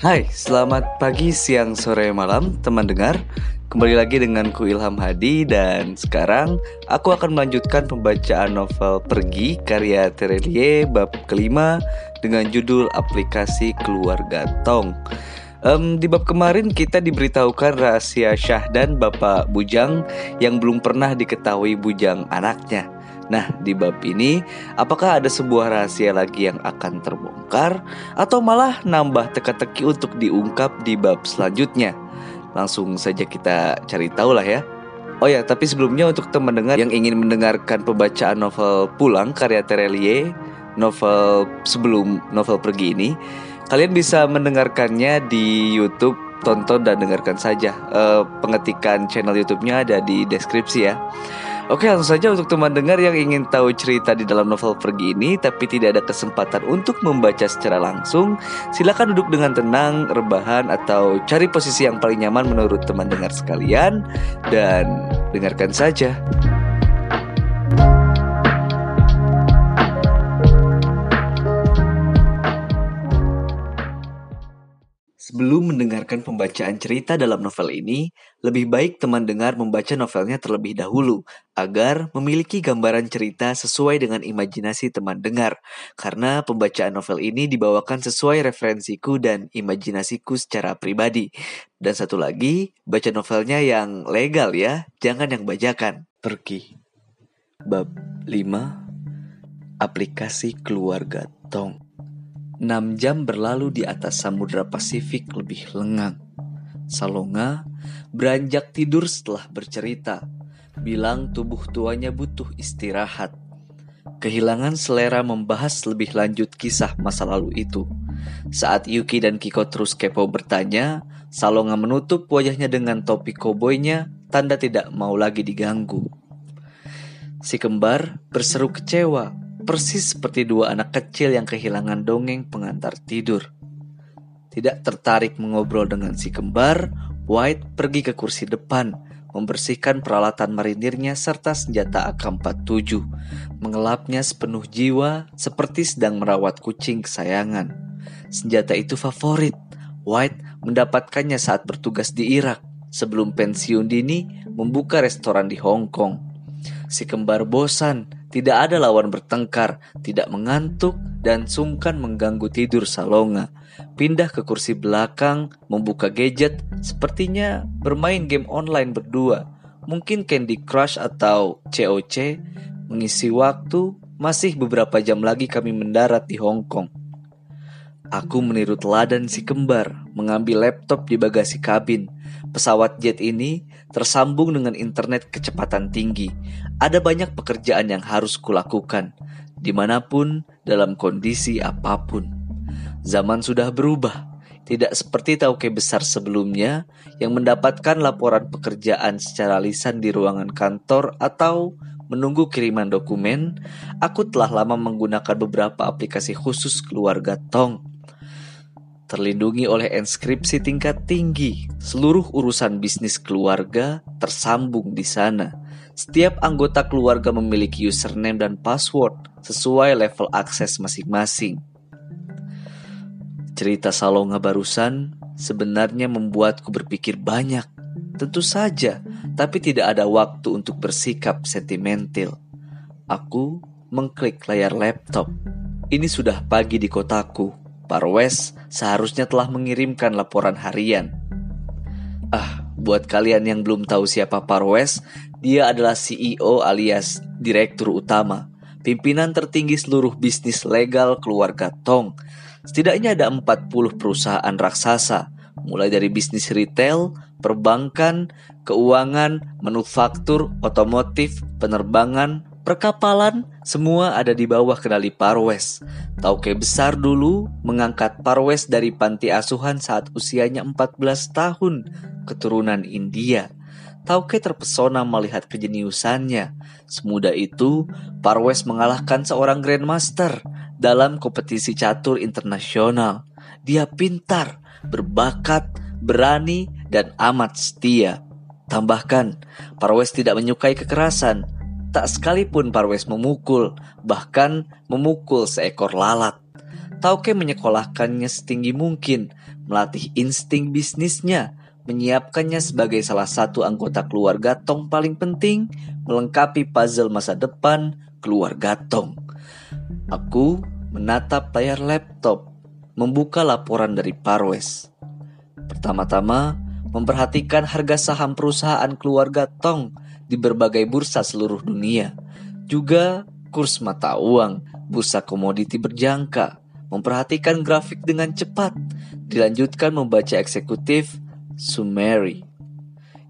Hai, selamat pagi, siang, sore, malam, teman dengar. Kembali lagi dengan ku Ilham Hadi dan sekarang aku akan melanjutkan pembacaan novel Pergi karya Terelie bab kelima dengan judul Aplikasi Keluarga Tong. Um, di bab kemarin kita diberitahukan rahasia Syah dan Bapak Bujang yang belum pernah diketahui Bujang anaknya. Nah, di bab ini, apakah ada sebuah rahasia lagi yang akan terbongkar, atau malah nambah teka-teki untuk diungkap di bab selanjutnya? Langsung saja kita cari tahu lah ya. Oh ya, tapi sebelumnya untuk teman dengar yang ingin mendengarkan pembacaan novel Pulang karya Terelie, novel sebelum novel pergi ini, kalian bisa mendengarkannya di YouTube tonton dan dengarkan saja. Uh, pengetikan channel YouTube-nya ada di deskripsi ya. Oke langsung saja untuk teman dengar yang ingin tahu cerita di dalam novel pergi ini tapi tidak ada kesempatan untuk membaca secara langsung Silakan duduk dengan tenang, rebahan atau cari posisi yang paling nyaman menurut teman dengar sekalian Dan dengarkan saja Sebelum mendengarkan pembacaan cerita dalam novel ini, lebih baik teman dengar membaca novelnya terlebih dahulu agar memiliki gambaran cerita sesuai dengan imajinasi teman dengar. Karena pembacaan novel ini dibawakan sesuai referensiku dan imajinasiku secara pribadi. Dan satu lagi, baca novelnya yang legal ya, jangan yang bajakan. Pergi. Bab 5 Aplikasi Keluarga Tong 6 jam berlalu di atas samudra Pasifik lebih lengang. Salonga beranjak tidur setelah bercerita, bilang tubuh tuanya butuh istirahat. Kehilangan selera membahas lebih lanjut kisah masa lalu itu. Saat Yuki dan Kiko terus kepo bertanya, Salonga menutup wajahnya dengan topi koboynya, tanda tidak mau lagi diganggu. Si kembar berseru kecewa persis seperti dua anak kecil yang kehilangan dongeng pengantar tidur. Tidak tertarik mengobrol dengan si kembar, White pergi ke kursi depan, membersihkan peralatan marinirnya serta senjata AK-47, mengelapnya sepenuh jiwa seperti sedang merawat kucing kesayangan. Senjata itu favorit. White mendapatkannya saat bertugas di Irak sebelum pensiun dini membuka restoran di Hong Kong. Si kembar bosan tidak ada lawan bertengkar, tidak mengantuk, dan sungkan mengganggu tidur Salonga. Pindah ke kursi belakang, membuka gadget, sepertinya bermain game online berdua. Mungkin Candy Crush atau COC, mengisi waktu, masih beberapa jam lagi kami mendarat di Hong Kong. Aku meniru teladan si kembar, mengambil laptop di bagasi kabin. Pesawat jet ini tersambung dengan internet kecepatan tinggi. Ada banyak pekerjaan yang harus kulakukan, di mana pun, dalam kondisi apa pun. Zaman sudah berubah, tidak seperti tauke besar sebelumnya yang mendapatkan laporan pekerjaan secara lisan di ruangan kantor atau menunggu kiriman dokumen, aku telah lama menggunakan beberapa aplikasi khusus keluarga Tong terlindungi oleh inskripsi tingkat tinggi. Seluruh urusan bisnis keluarga tersambung di sana. Setiap anggota keluarga memiliki username dan password sesuai level akses masing-masing. Cerita Salonga barusan sebenarnya membuatku berpikir banyak. Tentu saja, tapi tidak ada waktu untuk bersikap sentimental. Aku mengklik layar laptop. Ini sudah pagi di kotaku. Parwes seharusnya telah mengirimkan laporan harian. Ah, buat kalian yang belum tahu siapa Parwes, dia adalah CEO alias Direktur Utama, pimpinan tertinggi seluruh bisnis legal keluarga Tong. Setidaknya ada 40 perusahaan raksasa, mulai dari bisnis retail, perbankan, keuangan, manufaktur, otomotif, penerbangan, perkapalan, semua ada di bawah kendali Parwes. Tauke besar dulu mengangkat Parwes dari panti asuhan saat usianya 14 tahun, keturunan India. Tauke terpesona melihat kejeniusannya. Semudah itu, Parwes mengalahkan seorang Grandmaster dalam kompetisi catur internasional. Dia pintar, berbakat, berani, dan amat setia. Tambahkan, Parwes tidak menyukai kekerasan Tak sekalipun Parwes memukul, bahkan memukul seekor lalat. Tauke menyekolahkannya setinggi mungkin, melatih insting bisnisnya, menyiapkannya sebagai salah satu anggota keluarga Tong paling penting, melengkapi puzzle masa depan keluarga Tong. Aku menatap layar laptop, membuka laporan dari Parwes. Pertama-tama, memperhatikan harga saham perusahaan keluarga Tong di berbagai bursa seluruh dunia. Juga kurs mata uang, bursa komoditi berjangka, memperhatikan grafik dengan cepat, dilanjutkan membaca eksekutif, Sumeri.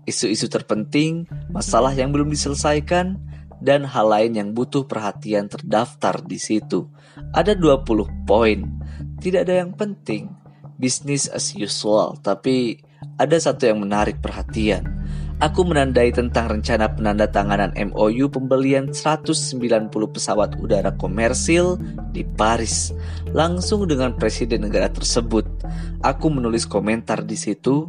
Isu-isu terpenting, masalah yang belum diselesaikan, dan hal lain yang butuh perhatian terdaftar di situ. Ada 20 poin. Tidak ada yang penting. Business as usual, tapi ada satu yang menarik perhatian. Aku menandai tentang rencana penandatanganan MOU pembelian 190 pesawat udara komersil di Paris langsung dengan presiden negara tersebut. Aku menulis komentar di situ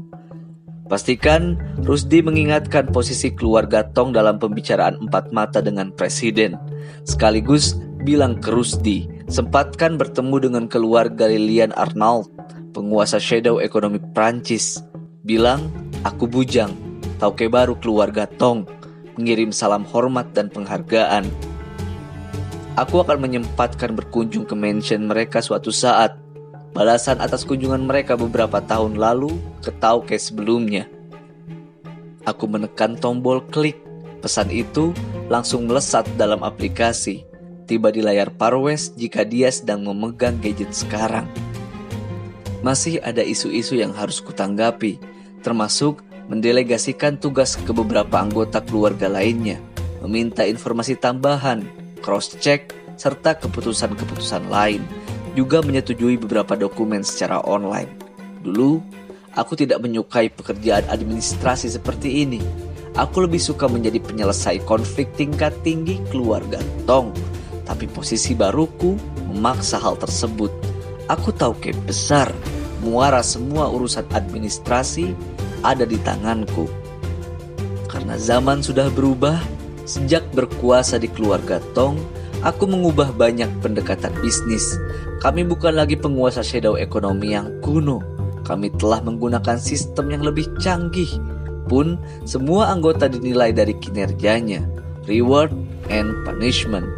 Pastikan Rusdi mengingatkan posisi keluarga Tong dalam pembicaraan empat mata dengan presiden. Sekaligus bilang ke Rusdi, sempatkan bertemu dengan keluarga Lilian Arnold, penguasa shadow ekonomi Prancis. Bilang, aku bujang, tauke baru keluarga Tong, mengirim salam hormat dan penghargaan. Aku akan menyempatkan berkunjung ke mansion mereka suatu saat balasan atas kunjungan mereka beberapa tahun lalu ke Tauke sebelumnya. Aku menekan tombol klik. Pesan itu langsung melesat dalam aplikasi. Tiba di layar Parwes jika dia sedang memegang gadget sekarang. Masih ada isu-isu yang harus kutanggapi, termasuk mendelegasikan tugas ke beberapa anggota keluarga lainnya, meminta informasi tambahan, cross-check, serta keputusan-keputusan lain juga menyetujui beberapa dokumen secara online. Dulu, aku tidak menyukai pekerjaan administrasi seperti ini. Aku lebih suka menjadi penyelesai konflik tingkat tinggi keluarga Tong. Tapi posisi baruku memaksa hal tersebut. Aku tahu ke besar, muara semua urusan administrasi ada di tanganku. Karena zaman sudah berubah, sejak berkuasa di keluarga Tong, aku mengubah banyak pendekatan bisnis. Kami bukan lagi penguasa shadow ekonomi yang kuno. Kami telah menggunakan sistem yang lebih canggih. Pun, semua anggota dinilai dari kinerjanya, reward and punishment.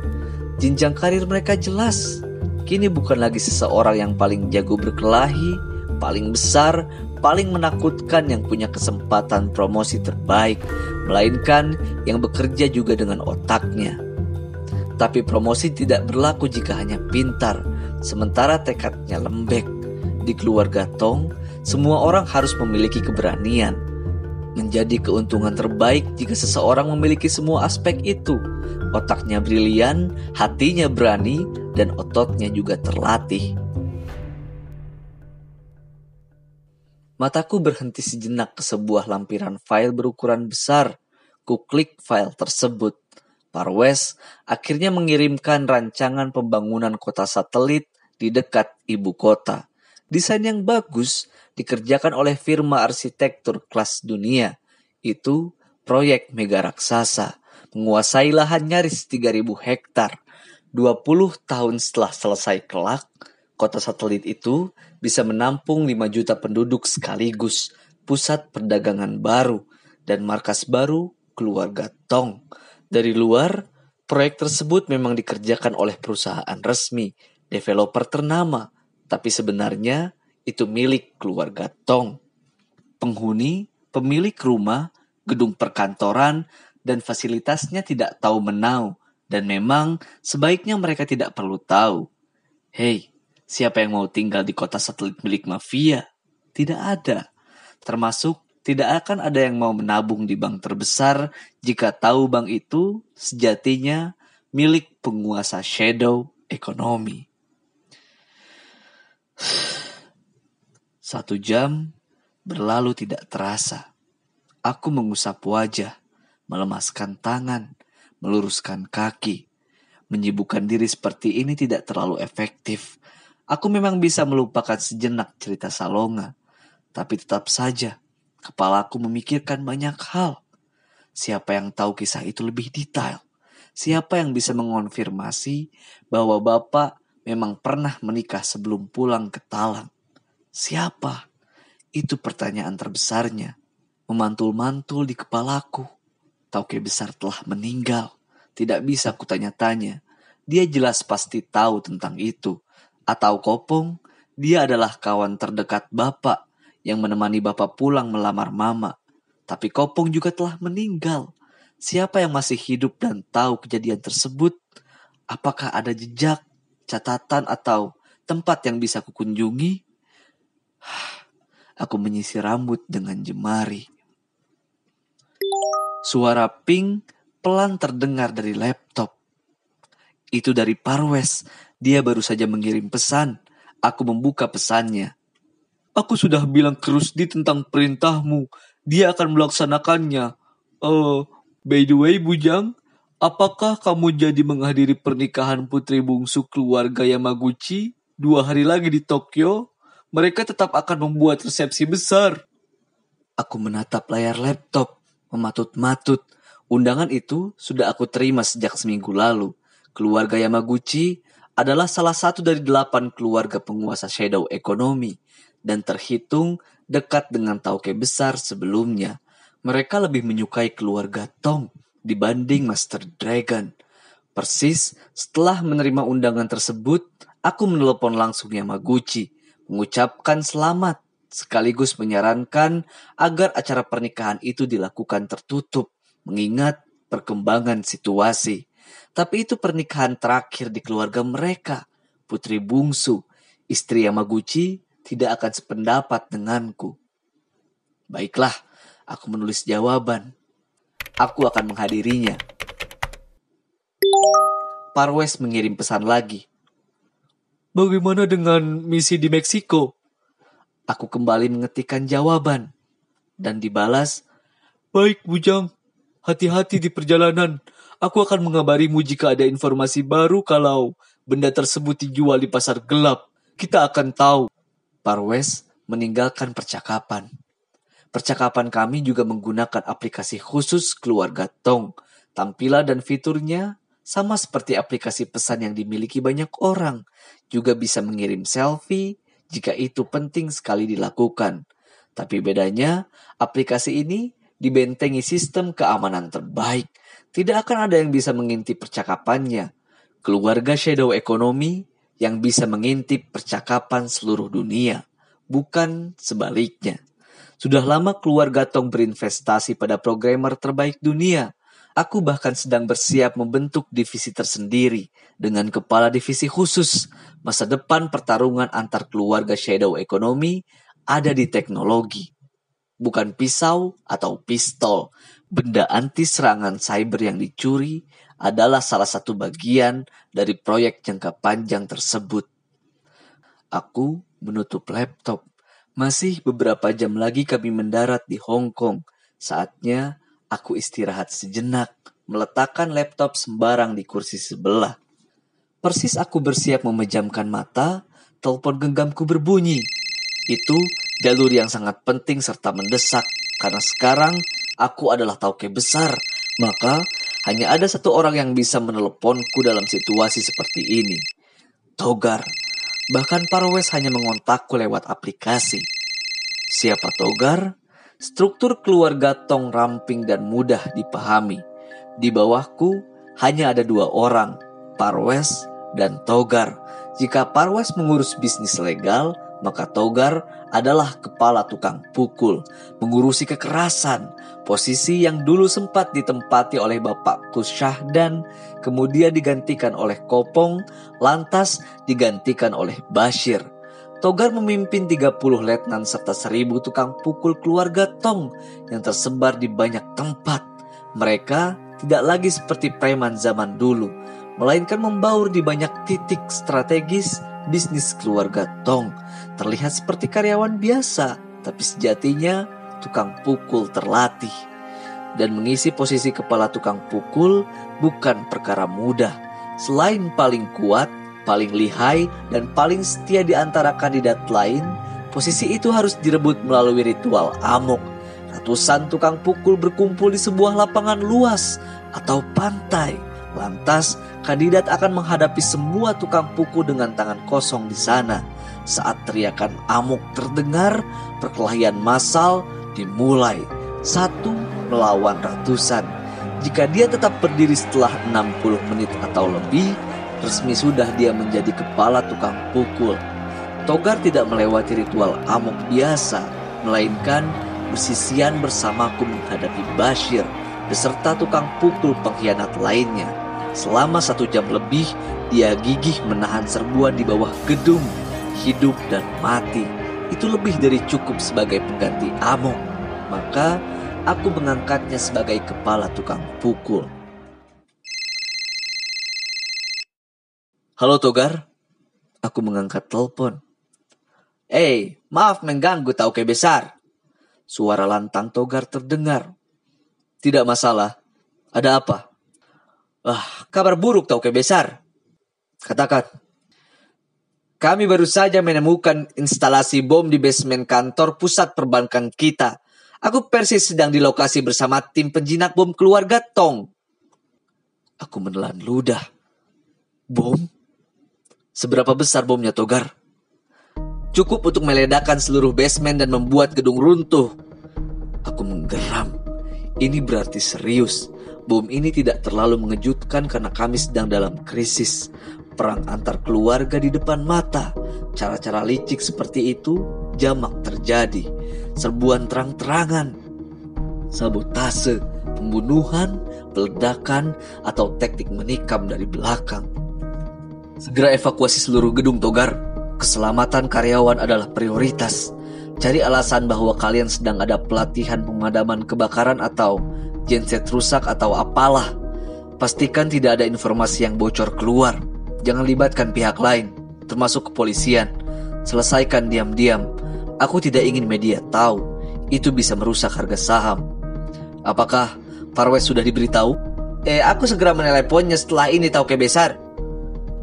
Jenjang karir mereka jelas. Kini bukan lagi seseorang yang paling jago berkelahi, paling besar, paling menakutkan yang punya kesempatan promosi terbaik, melainkan yang bekerja juga dengan otaknya. Tapi promosi tidak berlaku jika hanya pintar, sementara tekadnya lembek. Di keluarga Tong, semua orang harus memiliki keberanian. Menjadi keuntungan terbaik jika seseorang memiliki semua aspek itu. Otaknya brilian, hatinya berani, dan ototnya juga terlatih. Mataku berhenti sejenak ke sebuah lampiran file berukuran besar. Ku klik file tersebut. Parwes akhirnya mengirimkan rancangan pembangunan kota satelit di dekat ibu kota. Desain yang bagus dikerjakan oleh firma arsitektur kelas dunia. Itu proyek mega raksasa, menguasai lahan nyaris 3000 hektar. 20 tahun setelah selesai kelak, kota satelit itu bisa menampung 5 juta penduduk sekaligus, pusat perdagangan baru, dan markas baru keluarga Tong dari luar, proyek tersebut memang dikerjakan oleh perusahaan resmi, developer ternama, tapi sebenarnya itu milik keluarga Tong. Penghuni, pemilik rumah, gedung perkantoran, dan fasilitasnya tidak tahu menau, dan memang sebaiknya mereka tidak perlu tahu. Hei, siapa yang mau tinggal di kota satelit milik mafia? Tidak ada. Termasuk tidak akan ada yang mau menabung di bank terbesar jika tahu bank itu sejatinya milik penguasa shadow ekonomi. Satu jam berlalu tidak terasa. Aku mengusap wajah, melemaskan tangan, meluruskan kaki. Menyibukkan diri seperti ini tidak terlalu efektif. Aku memang bisa melupakan sejenak cerita Salonga, tapi tetap saja Kepalaku memikirkan banyak hal. Siapa yang tahu kisah itu lebih detail? Siapa yang bisa mengonfirmasi bahwa Bapak memang pernah menikah sebelum pulang ke Talang. Siapa? Itu pertanyaan terbesarnya. Memantul-mantul di kepalaku. Tauke besar telah meninggal. Tidak bisa kutanya-tanya. Dia jelas pasti tahu tentang itu. Atau Kopong, dia adalah kawan terdekat bapak yang menemani bapak pulang melamar mama. Tapi Kopong juga telah meninggal. Siapa yang masih hidup dan tahu kejadian tersebut? Apakah ada jejak, catatan, atau tempat yang bisa kukunjungi? Aku menyisir rambut dengan jemari. Suara ping pelan terdengar dari laptop. Itu dari Parwes. Dia baru saja mengirim pesan. Aku membuka pesannya. Aku sudah bilang ke Rusdi tentang perintahmu. Dia akan melaksanakannya. Uh, By the way, Bujang, apakah kamu jadi menghadiri pernikahan putri bungsu keluarga Yamaguchi dua hari lagi di Tokyo? Mereka tetap akan membuat resepsi besar. Aku menatap layar laptop, mematut-matut. Undangan itu sudah aku terima sejak seminggu lalu. Keluarga Yamaguchi adalah salah satu dari delapan keluarga penguasa shadow ekonomi dan terhitung dekat dengan tauke besar sebelumnya mereka lebih menyukai keluarga Tong dibanding Master Dragon. Persis setelah menerima undangan tersebut, aku menelpon langsung Yamaguchi, mengucapkan selamat, sekaligus menyarankan agar acara pernikahan itu dilakukan tertutup, mengingat perkembangan situasi. Tapi itu pernikahan terakhir di keluarga mereka. Putri bungsu, istri Yamaguchi, tidak akan sependapat denganku. Baiklah, Aku menulis jawaban. Aku akan menghadirinya. Parwes mengirim pesan lagi. Bagaimana dengan misi di Meksiko? Aku kembali mengetikkan jawaban. Dan dibalas, Baik, Bujang. Hati-hati di perjalanan. Aku akan mengabarimu jika ada informasi baru kalau benda tersebut dijual di pasar gelap. Kita akan tahu. Parwes meninggalkan percakapan. Percakapan kami juga menggunakan aplikasi khusus keluarga Tong. Tampilan dan fiturnya sama seperti aplikasi pesan yang dimiliki banyak orang. Juga bisa mengirim selfie jika itu penting sekali dilakukan. Tapi bedanya, aplikasi ini dibentengi sistem keamanan terbaik. Tidak akan ada yang bisa mengintip percakapannya. Keluarga shadow ekonomi yang bisa mengintip percakapan seluruh dunia, bukan sebaliknya. Sudah lama keluarga Tong berinvestasi pada programmer terbaik dunia. Aku bahkan sedang bersiap membentuk divisi tersendiri dengan kepala divisi khusus. Masa depan pertarungan antar keluarga shadow ekonomi ada di teknologi. Bukan pisau atau pistol. Benda anti serangan cyber yang dicuri adalah salah satu bagian dari proyek jangka panjang tersebut. Aku menutup laptop masih beberapa jam lagi kami mendarat di Hong Kong. Saatnya aku istirahat sejenak, meletakkan laptop sembarang di kursi sebelah. Persis aku bersiap memejamkan mata, telepon genggamku berbunyi. Itu jalur yang sangat penting serta mendesak, karena sekarang aku adalah tauke besar, maka hanya ada satu orang yang bisa meneleponku dalam situasi seperti ini. Togar. Bahkan Parwes hanya mengontakku lewat aplikasi. Siapa Togar? Struktur keluarga Tong ramping dan mudah dipahami. Di bawahku hanya ada dua orang, Parwes dan Togar. Jika Parwes mengurus bisnis legal, maka Togar adalah kepala tukang pukul, mengurusi kekerasan, posisi yang dulu sempat ditempati oleh bapakku Syahdan, kemudian digantikan oleh Kopong, lantas digantikan oleh Bashir. Togar memimpin 30 letnan serta 1000 tukang pukul keluarga Tong yang tersebar di banyak tempat. Mereka tidak lagi seperti preman zaman dulu, melainkan membaur di banyak titik strategis bisnis keluarga Tong terlihat seperti karyawan biasa, tapi sejatinya tukang pukul terlatih. Dan mengisi posisi kepala tukang pukul bukan perkara mudah. Selain paling kuat, paling lihai, dan paling setia di antara kandidat lain, posisi itu harus direbut melalui ritual amok. Ratusan tukang pukul berkumpul di sebuah lapangan luas atau pantai Lantas, kandidat akan menghadapi semua tukang pukul dengan tangan kosong di sana. Saat teriakan amuk terdengar, perkelahian massal dimulai. Satu melawan ratusan. Jika dia tetap berdiri setelah 60 menit atau lebih, resmi sudah dia menjadi kepala tukang pukul. Togar tidak melewati ritual amuk biasa, melainkan bersisian bersamaku menghadapi Bashir beserta tukang pukul pengkhianat lainnya. Selama satu jam lebih, dia gigih menahan serbuan di bawah gedung, hidup dan mati. Itu lebih dari cukup sebagai pengganti Amok. Maka, aku mengangkatnya sebagai kepala tukang pukul. Halo Togar, aku mengangkat telepon. Eh, hey, maaf mengganggu tahu ke besar. Suara lantang Togar terdengar. Tidak masalah. Ada apa? Ah, kabar buruk tahu ke besar. Katakan. Kami baru saja menemukan instalasi bom di basement kantor pusat perbankan kita. Aku persis sedang di lokasi bersama tim penjinak bom keluarga Tong. Aku menelan ludah. Bom? Seberapa besar bomnya Togar? Cukup untuk meledakkan seluruh basement dan membuat gedung runtuh. Aku menggeram. Ini berarti serius. Bom ini tidak terlalu mengejutkan karena kami sedang dalam krisis. Perang antar keluarga di depan mata. Cara-cara licik seperti itu jamak terjadi. Serbuan terang-terangan. Sabotase, pembunuhan, peledakan, atau teknik menikam dari belakang. Segera evakuasi seluruh gedung Togar. Keselamatan karyawan adalah prioritas. Cari alasan bahwa kalian sedang ada pelatihan pemadaman kebakaran atau genset rusak atau apalah. Pastikan tidak ada informasi yang bocor keluar. Jangan libatkan pihak lain, termasuk kepolisian. Selesaikan diam-diam. Aku tidak ingin media tahu. Itu bisa merusak harga saham. Apakah Farwest sudah diberitahu? Eh, aku segera meneleponnya setelah ini tahu ke besar.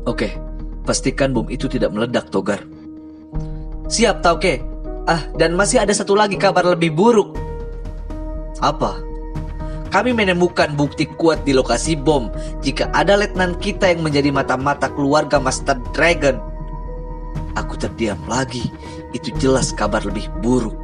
Oke, pastikan bom itu tidak meledak, Togar. Siap, Tauke. Ah, dan masih ada satu lagi kabar lebih buruk. Apa? Kami menemukan bukti kuat di lokasi bom jika ada letnan kita yang menjadi mata-mata keluarga Master Dragon. Aku terdiam lagi. Itu jelas kabar lebih buruk.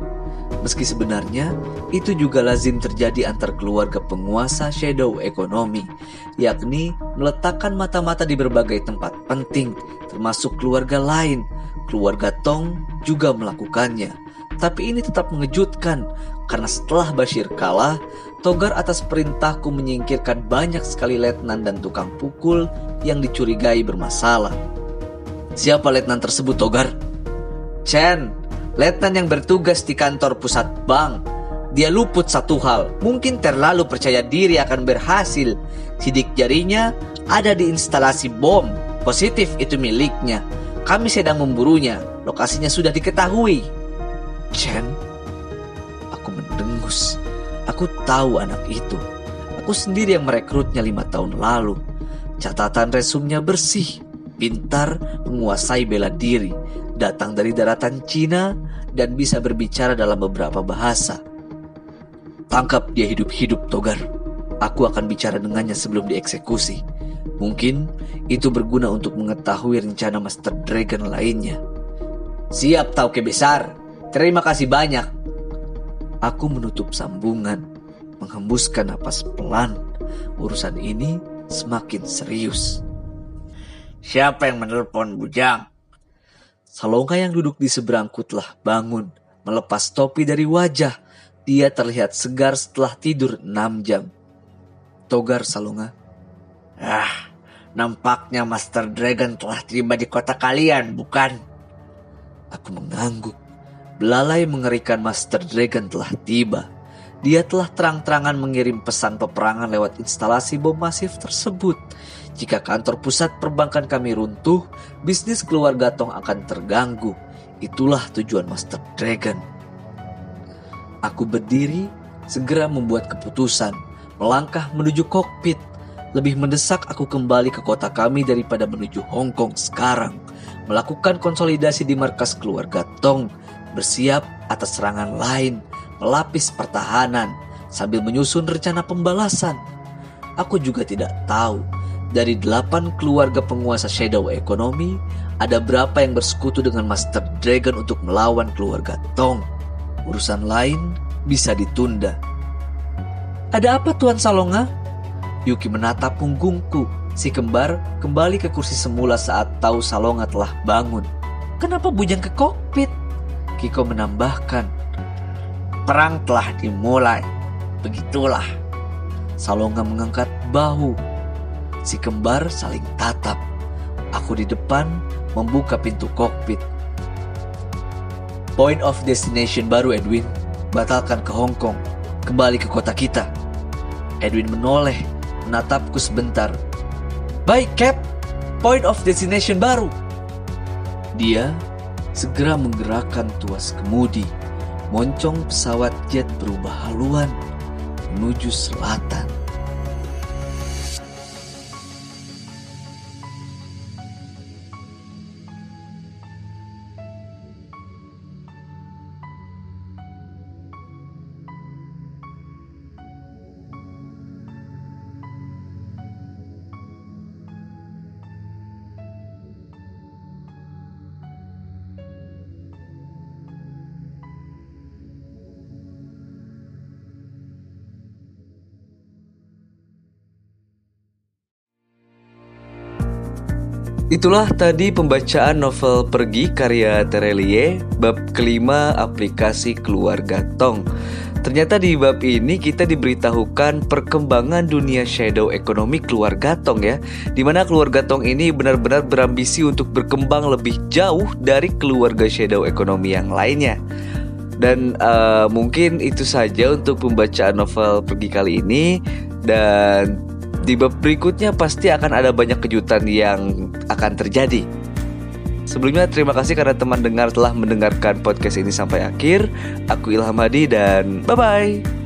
Meski sebenarnya itu juga lazim terjadi antar keluarga penguasa shadow ekonomi, yakni meletakkan mata-mata di berbagai tempat penting, termasuk keluarga lain. Keluarga Tong juga melakukannya. Tapi ini tetap mengejutkan karena setelah Bashir kalah, Togar atas perintahku menyingkirkan banyak sekali letnan dan tukang pukul yang dicurigai bermasalah. Siapa letnan tersebut, Togar? Chen, letnan yang bertugas di kantor pusat bank. Dia luput satu hal, mungkin terlalu percaya diri akan berhasil. Sidik jarinya ada di instalasi bom. Positif itu miliknya. Kami sedang memburunya. Lokasinya sudah diketahui. Chen, aku mendengus. Aku tahu anak itu. Aku sendiri yang merekrutnya lima tahun lalu. Catatan resumnya bersih, pintar, menguasai bela diri, datang dari daratan Cina, dan bisa berbicara dalam beberapa bahasa. Tangkap dia hidup-hidup, Togar. Aku akan bicara dengannya sebelum dieksekusi. Mungkin itu berguna untuk mengetahui rencana Master Dragon lainnya. Siap, Tauke Besar. Terima kasih banyak. Aku menutup sambungan, menghembuskan napas pelan. Urusan ini semakin serius. Siapa yang menelpon Bujang? Salonga yang duduk di seberangku telah bangun, melepas topi dari wajah. Dia terlihat segar setelah tidur enam jam. Togar Salonga. Ah, nampaknya Master Dragon telah tiba di kota kalian, bukan? Aku mengangguk. Belalai mengerikan Master Dragon telah tiba. Dia telah terang-terangan mengirim pesan peperangan lewat instalasi bom masif tersebut. Jika kantor pusat perbankan kami runtuh, bisnis keluarga Tong akan terganggu. Itulah tujuan Master Dragon. Aku berdiri, segera membuat keputusan, melangkah menuju kokpit. Lebih mendesak aku kembali ke kota kami daripada menuju Hong Kong sekarang. Melakukan konsolidasi di markas keluarga Tong bersiap atas serangan lain, melapis pertahanan, sambil menyusun rencana pembalasan. Aku juga tidak tahu Dari delapan keluarga penguasa Shadow Economy, ada berapa yang bersekutu dengan Master Dragon untuk melawan keluarga Tong? Urusan lain bisa ditunda. Ada apa Tuan Salonga? Yuki menatap punggungku. Si kembar kembali ke kursi semula saat tahu Salonga telah bangun. Kenapa bujang ke kokpit? Kiko menambahkan. Perang telah dimulai. Begitulah. Salonga mengangkat bahu. Si kembar saling tatap. Aku di depan membuka pintu kokpit. Point of destination baru Edwin, batalkan ke Hong Kong, kembali ke kota kita. Edwin menoleh, menatapku sebentar. Baik, Cap. Point of destination baru. Dia segera menggerakkan tuas kemudi. Moncong pesawat jet berubah haluan menuju selatan. Itulah tadi pembacaan novel Pergi karya Terelie, bab kelima aplikasi keluarga Tong. Ternyata di bab ini kita diberitahukan perkembangan dunia shadow ekonomi keluarga Tong ya Di mana keluarga Tong ini benar-benar berambisi untuk berkembang lebih jauh dari keluarga shadow ekonomi yang lainnya Dan uh, mungkin itu saja untuk pembacaan novel Pergi kali ini Dan di bab berikutnya pasti akan ada banyak kejutan yang akan terjadi. Sebelumnya terima kasih karena teman dengar telah mendengarkan podcast ini sampai akhir. Aku Ilham Hadi dan bye-bye.